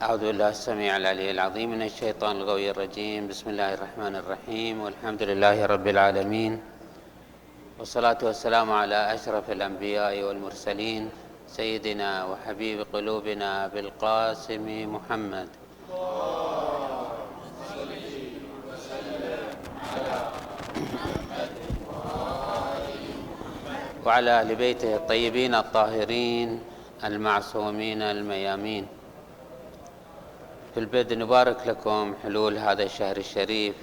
أعوذ بالله السميع العلي العظيم من الشيطان الغوي الرجيم. بسم الله الرحمن الرحيم. والحمد لله رب العالمين. والصلاة والسلام على أشرف الأنبياء والمرسلين سيدنا وحبيب قلوبنا بالقاسم محمد. وعلى أهل بيته الطيبين الطاهرين المعصومين الميامين. في البدء نبارك لكم حلول هذا الشهر الشريف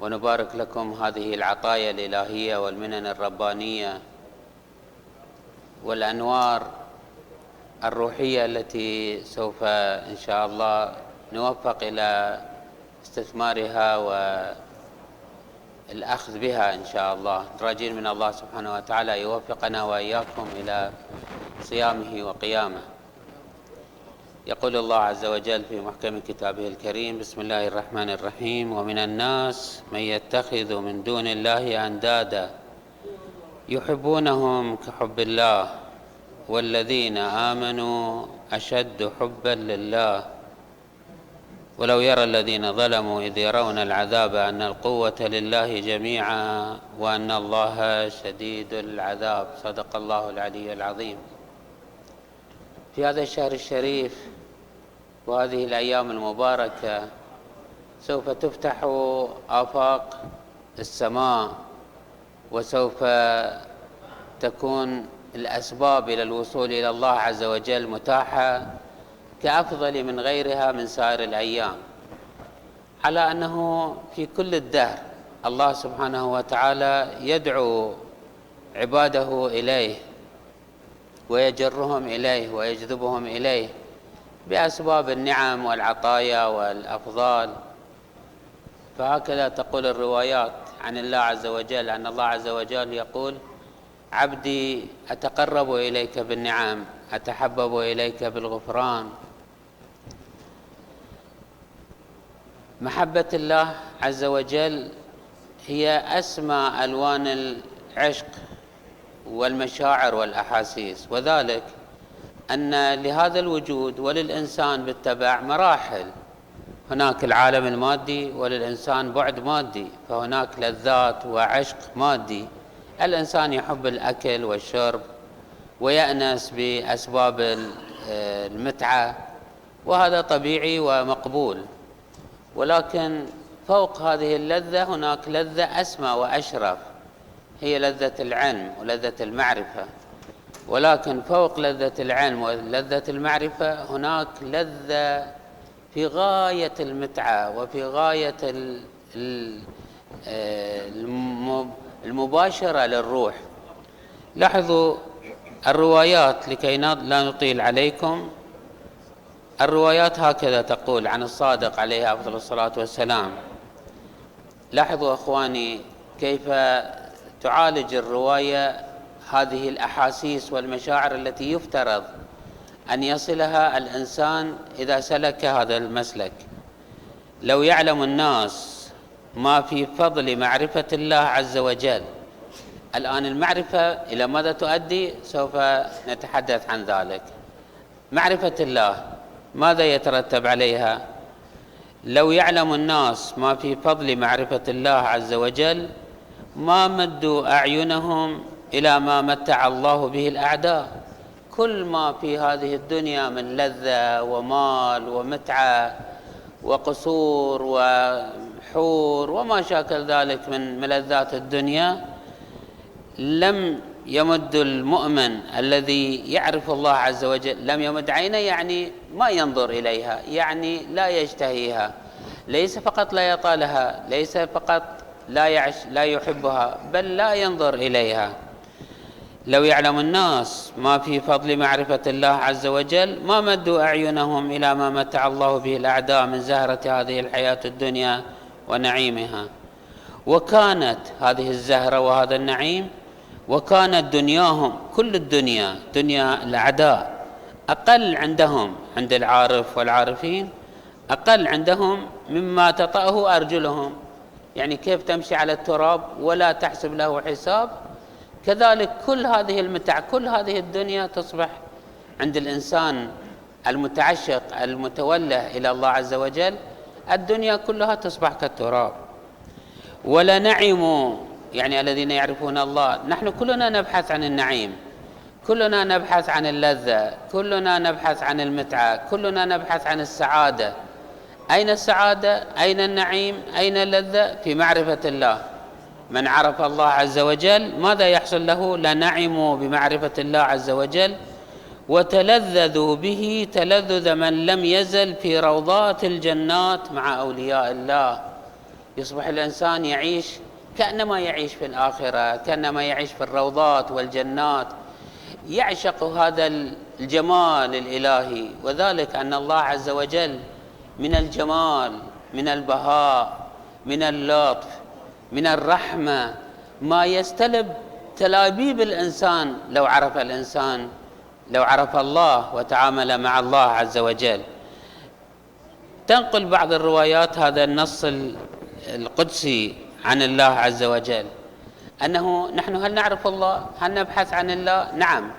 ونبارك لكم هذه العطايا الإلهية والمنن الربانية والأنوار الروحية التي سوف إن شاء الله نوفق إلى استثمارها والأخذ بها إن شاء الله. راجين من الله سبحانه وتعالى يوفقنا وإياكم إلى صيامه وقيامه. يقول الله عز وجل في محكم كتابه الكريم بسم الله الرحمن الرحيم ومن الناس من يتخذ من دون الله أندادا يحبونهم كحب الله والذين آمنوا أشد حبا لله. ولو يرى الذين ظلموا إذ يرون العذاب أن القوة لله جميعا وأن الله شديد العذاب. صدق الله العلي العظيم. في هذا الشهر الشريف وهذه الأيام المباركة سوف تفتح آفاق السماء وسوف تكون الأسباب إلى الوصول إلى الله عز وجل متاحة كأفضل من غيرها من سائر الأيام. على أنه في كل الدهر الله سبحانه وتعالى يدعو عباده إليه ويجرهم إليه ويجذبهم إليه بأسباب النعم والعطايا والأفضال. فهكذا تقول الروايات عن الله عز وجل أن الله عز وجل يقول عبدي أتقرب إليك بالنعم أتحبب إليك بالغفران. محبة الله عز وجل هي أسمى ألوان العشق والمشاعر والأحاسيس وذلك أن لهذا الوجود وللإنسان بالتبع مراحل. هناك العالم المادي وللإنسان بعد مادي فهناك لذات وعشق مادي. الإنسان يحب الأكل والشرب ويأنس بأسباب المتعة وهذا طبيعي ومقبول. ولكن فوق هذه اللذة هناك لذة أسمى وأشرف هي لذة العلم ولذة المعرفة. ولكن فوق لذة العلم ولذة المعرفة هناك لذة في غاية المتعة وفي غاية المباشرة للروح. لاحظوا الروايات لكي لا نطيل عليكم. الروايات هكذا تقول عن الصادق عليه أفضل الصلاة والسلام. لاحظوا أخواني كيف تعالج الرواية هذه الأحاسيس والمشاعر التي يفترض أن يصلها الإنسان إذا سلك هذا المسلك. لو يعلم الناس ما في فضل معرفة الله عز وجل الآن المعرفة إلى ماذا تؤدي؟ سوف نتحدث عن ذلك. معرفة الله ماذا يترتب عليها؟ لو يعلم الناس ما في فضل معرفة الله عز وجل ما مدوا أعينهم إلى ما متع الله به الأعداء. كل ما في هذه الدنيا من لذة ومال ومتعة وقصور وحور وما شاكل ذلك من ملذات الدنيا لم يمد المؤمن الذي يعرف الله عز وجل لم يمد عينه يعني ما ينظر إليها يعني لا يشتهيها. ليس فقط لا يطالها ليس فقط لا يعش لا يحبها بل لا ينظر إليها. لو يعلم الناس ما في فضل معرفة الله عز وجل ما مدوا أعينهم إلى ما متع الله به الأعداء من زهرة هذه الحياة الدنيا ونعيمها. وكانت هذه الزهرة وهذا النعيم وكانت دنياهم كل الدنيا دنيا الأعداء أقل عندهم عند العارف والعارفين أقل عندهم مما تطأه أرجلهم. يعني كيف تمشي على التراب ولا تحسب له حساب؟ كذلك كل هذه المتع كل هذه الدنيا تصبح عند الإنسان المتعشق المتوله إلى الله عز وجل. الدنيا كلها تصبح كالتراب. ولا نعم يعني الذين يعرفون الله. نحن كلنا نبحث عن النعيم. كلنا نبحث عن اللذة. كلنا نبحث عن المتعة. كلنا نبحث عن السعادة. أين السعادة؟ أين النعيم؟ أين اللذة؟ في معرفة الله. من عرف الله عز وجل ماذا يحصل له؟ لنعموا بمعرفة الله عز وجل وتلذذوا به تلذذ من لم يزل في روضات الجنات مع أولياء الله. يصبح الإنسان يعيش كأنما يعيش في الآخرة كأنما يعيش في الروضات والجنات. يعشق هذا الجمال الإلهي وذلك أن الله عز وجل من الجمال من البهاء من اللطف من الرحمة ما يستلب تلابيب الإنسان لو عرف الإنسان لو عرف الله وتعامل مع الله عز وجل. تنقل بعض الروايات هذا النص القدسي عن الله عز وجل. أنه نحن هل نعرف الله؟ هل نبحث عن الله؟ نعم.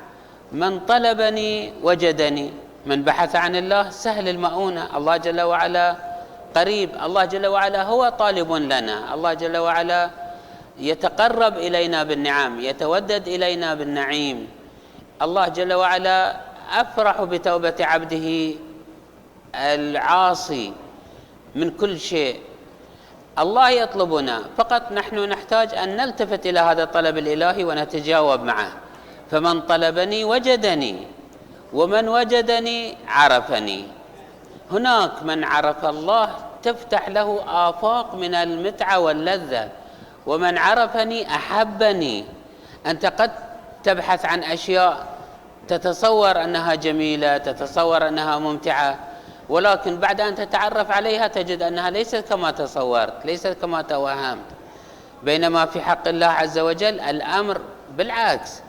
من طلبني وجدني. من بحث عن الله سهل المؤونة. الله جل وعلا قريب. الله جل وعلا هو طالب لنا. الله جل وعلا يتقرب إلينا بالنعم يتودد إلينا بالنعيم. الله جل وعلا أفرح بتوبة عبده العاصي من كل شيء. الله يطلبنا. فقط نحن نحتاج أن نلتفت إلى هذا الطلب الإلهي ونتجاوب معه. فمن طلبني وجدني ومن وجدني عرفني. هناك من عرف الله تفتح له آفاق من المتعة واللذة. ومن عرفني أحبني. أنت قد تبحث عن أشياء تتصور أنها جميلة تتصور أنها ممتعة. ولكن بعد أن تتعرف عليها تجد أنها ليست كما تصورت ليست كما توهمت. بينما في حق الله عز وجل الأمر بالعكس.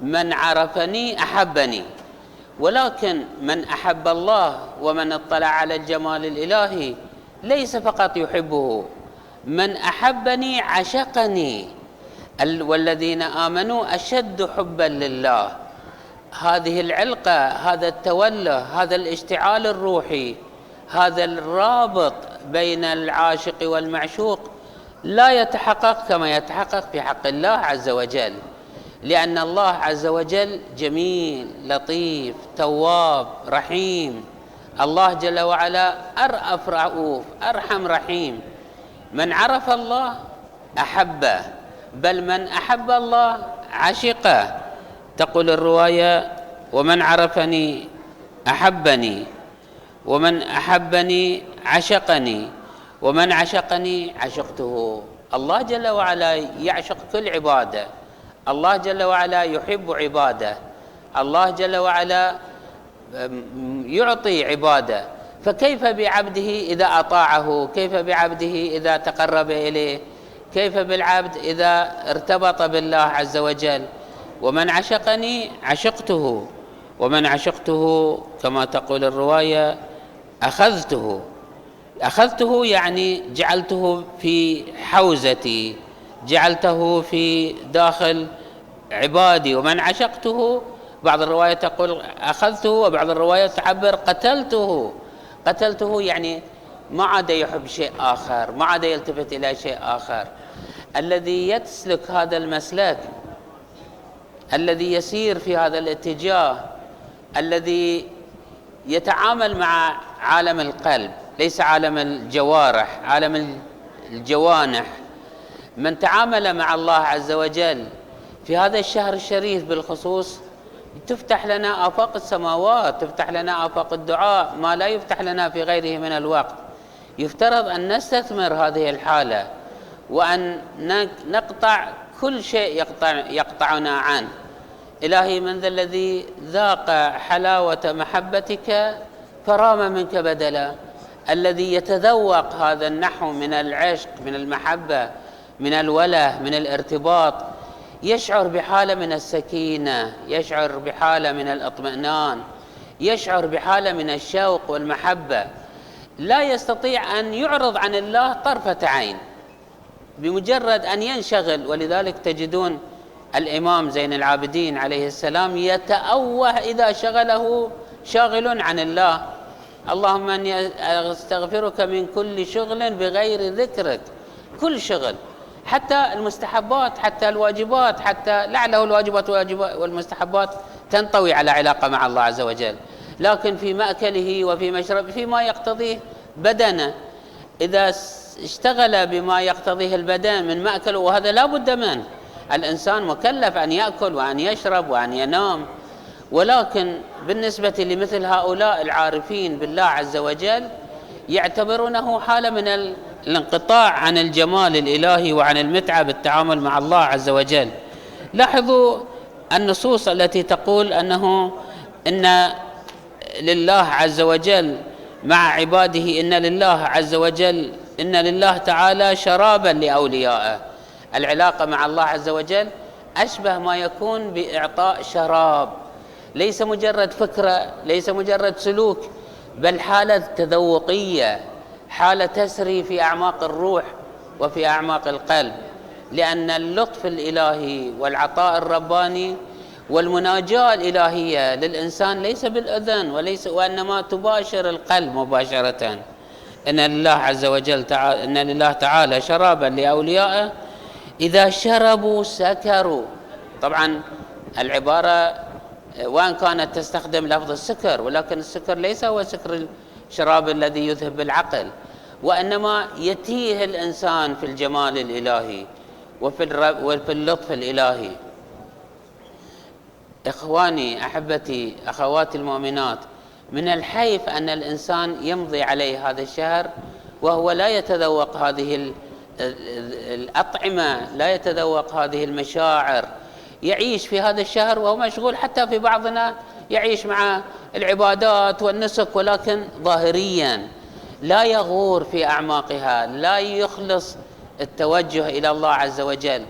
من عرفني أحبني. ولكن من أحب الله ومن اطلع على الجمال الإلهي ليس فقط يحبه من أحبني عشقني. والذين آمنوا أشد حبا لله. هذه العلقة هذا التوله هذا الاشتعال الروحي هذا الرابط بين العاشق والمعشوق لا يتحقق كما يتحقق في حق الله عز وجل. لأن الله عز وجل جميل لطيف تواب رحيم. الله جل وعلا أرأف رؤوف أرحم رحيم. من عرف الله أحبه بل من أحب الله عشقه. تقول الرواية ومن عرفني أحبني ومن أحبني عشقني ومن عشقني عشقته. الله جل وعلا يعشق كل عبادة. الله جل وعلا يحب عباده. الله جل وعلا يعطي عباده. فكيف بعبده إذا أطاعه؟ كيف بعبده إذا تقرب إليه؟ كيف بالعبد إذا ارتبط بالله عز وجل؟ ومن عشقني عشقته ومن عشقته كما تقول الرواية أخذته. أخذته يعني جعلته في حوزتي. جعلته في داخل عبادي ومن عشقته. بعض الروايات تقول أخذته وبعض الروايات تعبر قتلته. قتلته يعني ما عاد يحب شيء آخر ما عاد يلتفت إلى شيء آخر. الذي يسلك هذا المسلك الذي يسير في هذا الاتجاه الذي يتعامل مع عالم القلب ليس عالم الجوارح عالم الجوانح. من تعامل مع الله عز وجل في هذا الشهر الشريف بالخصوص تفتح لنا آفاق السماوات تفتح لنا آفاق الدعاء ما لا يفتح لنا في غيره من الوقت. يفترض أن نستثمر هذه الحالة وأن نقطع كل شيء يقطع يقطعنا عنه. إلهي من ذا الذي ذاق حلاوة محبتك فرام منك بدلا. الذي يتذوق هذا النحو من العشق من المحبة من الوله من الارتباط. يشعر بحالة من السكينة يشعر بحالة من الاطمئنان يشعر بحالة من الشوق والمحبة. لا يستطيع أن يعرض عن الله طرفة عين. بمجرد أن ينشغل ولذلك تجدون الإمام زين العابدين عليه السلام يتأوه إذا شغله شاغل عن الله. اللهم أني أستغفرك من كل شغل بغير ذكرك. كل شغل. حتى المستحبات حتى الواجبات حتى لعله الواجبات والمستحبات تنطوي على علاقة مع الله عز وجل. لكن في مأكله وفي مشربه فيما يقتضيه بدنه. إذا اشتغل بما يقتضيه البدن من ماكل وهذا لا بد منه الإنسان مكلف أن يأكل وأن يشرب وأن ينام. ولكن بالنسبة لمثل هؤلاء العارفين بالله عز وجل يعتبرونه حالة من الانقطاع عن الجمال الإلهي وعن المتعة بالتعامل مع الله عز وجل. لاحظوا النصوص التي تقول أنه إن لله عز وجل مع عباده إن لله عز وجل إن لله تعالى شرابا لأوليائه. العلاقة مع الله عز وجل أشبه ما يكون بإعطاء شراب. ليس مجرد فكرة ليس مجرد سلوك بل حالة تذوقية حالة تسري في أعماق الروح وفي أعماق القلب. لأن اللطف الإلهي والعطاء الرباني والمناجاة الإلهية للإنسان ليس بالأذن وليس وإنما تباشر القلب مباشرة. إن لله عز وجل تعالى إن لله تعالى شرابا لأوليائه. إذا شربوا سكروا. طبعا العبارة وان كانت تستخدم لفظ السكر ولكن السكر ليس هو سكر الشراب الذي يذهب العقل وإنما يتيه الإنسان في الجمال الإلهي وفي وفي اللطف الإلهي. إخواني أحبتي أخواتي المؤمنات من الحيف أن الإنسان يمضي عليه هذا الشهر وهو لا يتذوق هذه الأطعمة لا يتذوق هذه المشاعر يعيش في هذا الشهر وهو مشغول حتى في بعضنا يعيش مع العبادات والنسك ولكن ظاهريا لا يغور في أعماقها لا يخلص التوجه إلى الله عز وجل.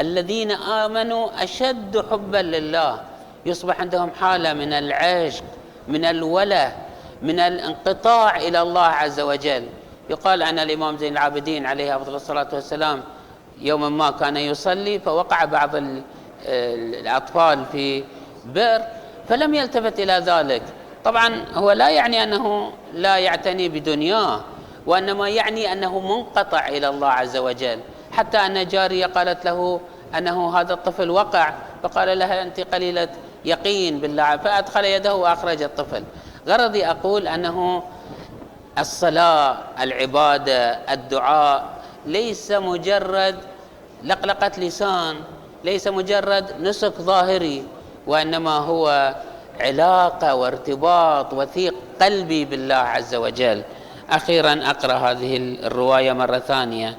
الذين آمنوا أشد حبا لله. يصبح عندهم حالة من العشق من الوله من الانقطاع إلى الله عز وجل. يقال عن الإمام زين العابدين عليه أفضل الصلاة والسلام يوما ما كان يصلي فوقع بعض الأطفال في بئر فلم يلتفت إلى ذلك. طبعا هو لا يعني أنه لا يعتني بدنياه وإنما يعني أنه منقطع إلى الله عز وجل. حتى أن جارية قالت له أنه هذا الطفل وقع فقال لها أنت قليلة يقين بالله فأدخل يده وأخرج الطفل. غرضي أقول أنه الصلاة العبادة الدعاء ليس مجرد لقلقة لسان. ليس مجرد نسك ظاهري وإنما هو علاقة وارتباط وثيق قلبي بالله عز وجل. أخيرا أقرأ هذه الرواية مرة ثانية.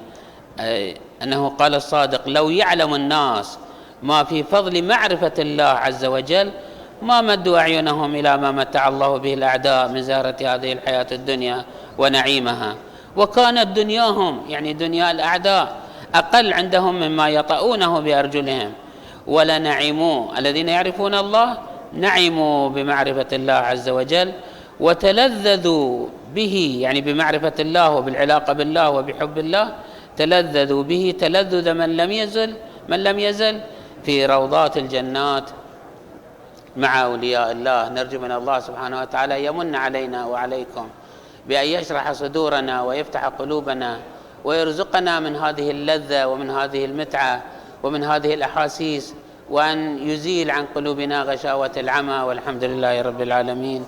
أنه قال الصادق لو يعلم الناس ما في فضل معرفة الله عز وجل ما مدوا أعينهم إلى ما متع الله به الأعداء من زهرة هذه الحياة الدنيا ونعيمها. وكانت دنياهم يعني دنيا الأعداء أقل عندهم مما يطؤونه بأرجلهم. ولنعموا الذين يعرفون الله نعموا بمعرفة الله عز وجل وتلذذوا به يعني بمعرفة الله وبالعلاقة بالله وبحب الله تلذذوا به تلذذ من لم يزل من لم يزل في روضات الجنات مع أولياء الله. نرجو من الله سبحانه وتعالى يمن علينا وعليكم بأن يشرح صدورنا ويفتح قلوبنا ويرزقنا من هذه اللذة ومن هذه المتعة ومن هذه الأحاسيس وأن يزيل عن قلوبنا غشاوة العمى والحمد لله رب العالمين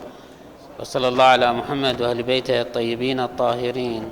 وصلى الله على محمد وأهل بيته الطيبين الطاهرين